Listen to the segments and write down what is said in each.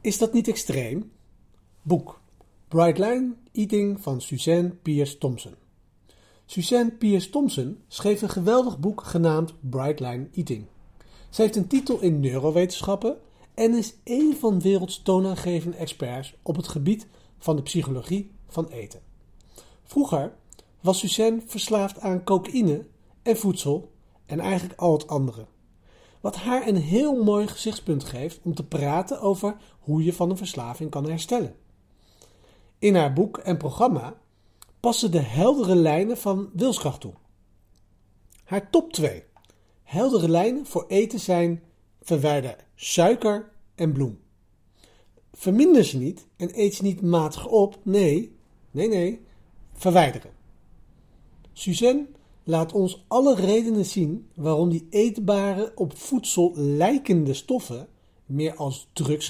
Is dat niet extreem? Boek Bright Line Eating van Suzanne Pierce Thompson. Suzanne Pierce Thompson schreef een geweldig boek genaamd Bright Line Eating. Ze heeft een titel in neurowetenschappen en is een van werelds toonaangevende experts op het gebied van de psychologie van eten. Vroeger was Suzanne verslaafd aan cocaïne en voedsel en eigenlijk al het andere. Wat haar een heel mooi gezichtspunt geeft om te praten over hoe je van een verslaving kan herstellen. In haar boek en programma passen de heldere lijnen van wilskracht toe. Haar top 2 heldere lijnen voor eten zijn verwijder suiker en bloem. Verminder ze niet en eet ze niet matig op, nee, nee, nee, verwijderen. Suzanne laat ons alle redenen zien waarom die eetbare, op voedsel lijkende stoffen meer als drugs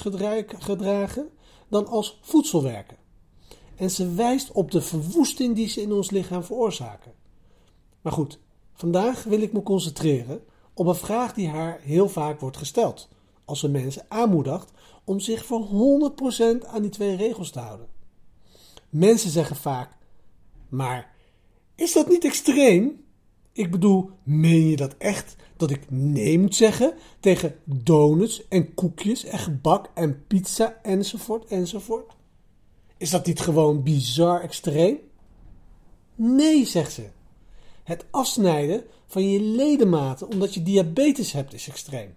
gedragen dan als voedsel werken. En ze wijst op de verwoesting die ze in ons lichaam veroorzaken. Maar goed, vandaag wil ik me concentreren op een vraag die haar heel vaak wordt gesteld, als ze mensen aanmoedigt om zich voor 100% aan die twee regels te houden. Mensen zeggen vaak: Maar is dat niet extreem? Ik bedoel, meen je dat echt dat ik nee moet zeggen tegen donuts en koekjes en gebak en pizza enzovoort enzovoort? Is dat niet gewoon bizar extreem? Nee, zegt ze. Het afsnijden van je ledematen omdat je diabetes hebt is extreem.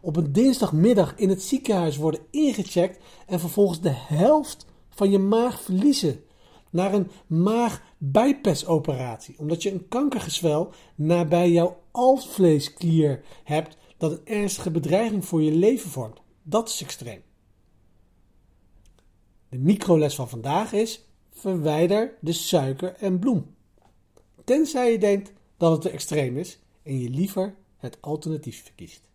Op een dinsdagmiddag in het ziekenhuis worden ingecheckt en vervolgens de helft van je maag verliezen naar een maag-bypass-operatie, omdat je een kankergezwel nabij jouw alvleesklier hebt dat een ernstige bedreiging voor je leven vormt. Dat is extreem. De microles van vandaag is: verwijder de suiker en bloem. Tenzij je denkt dat het te extreem is en je liever het alternatief verkiest.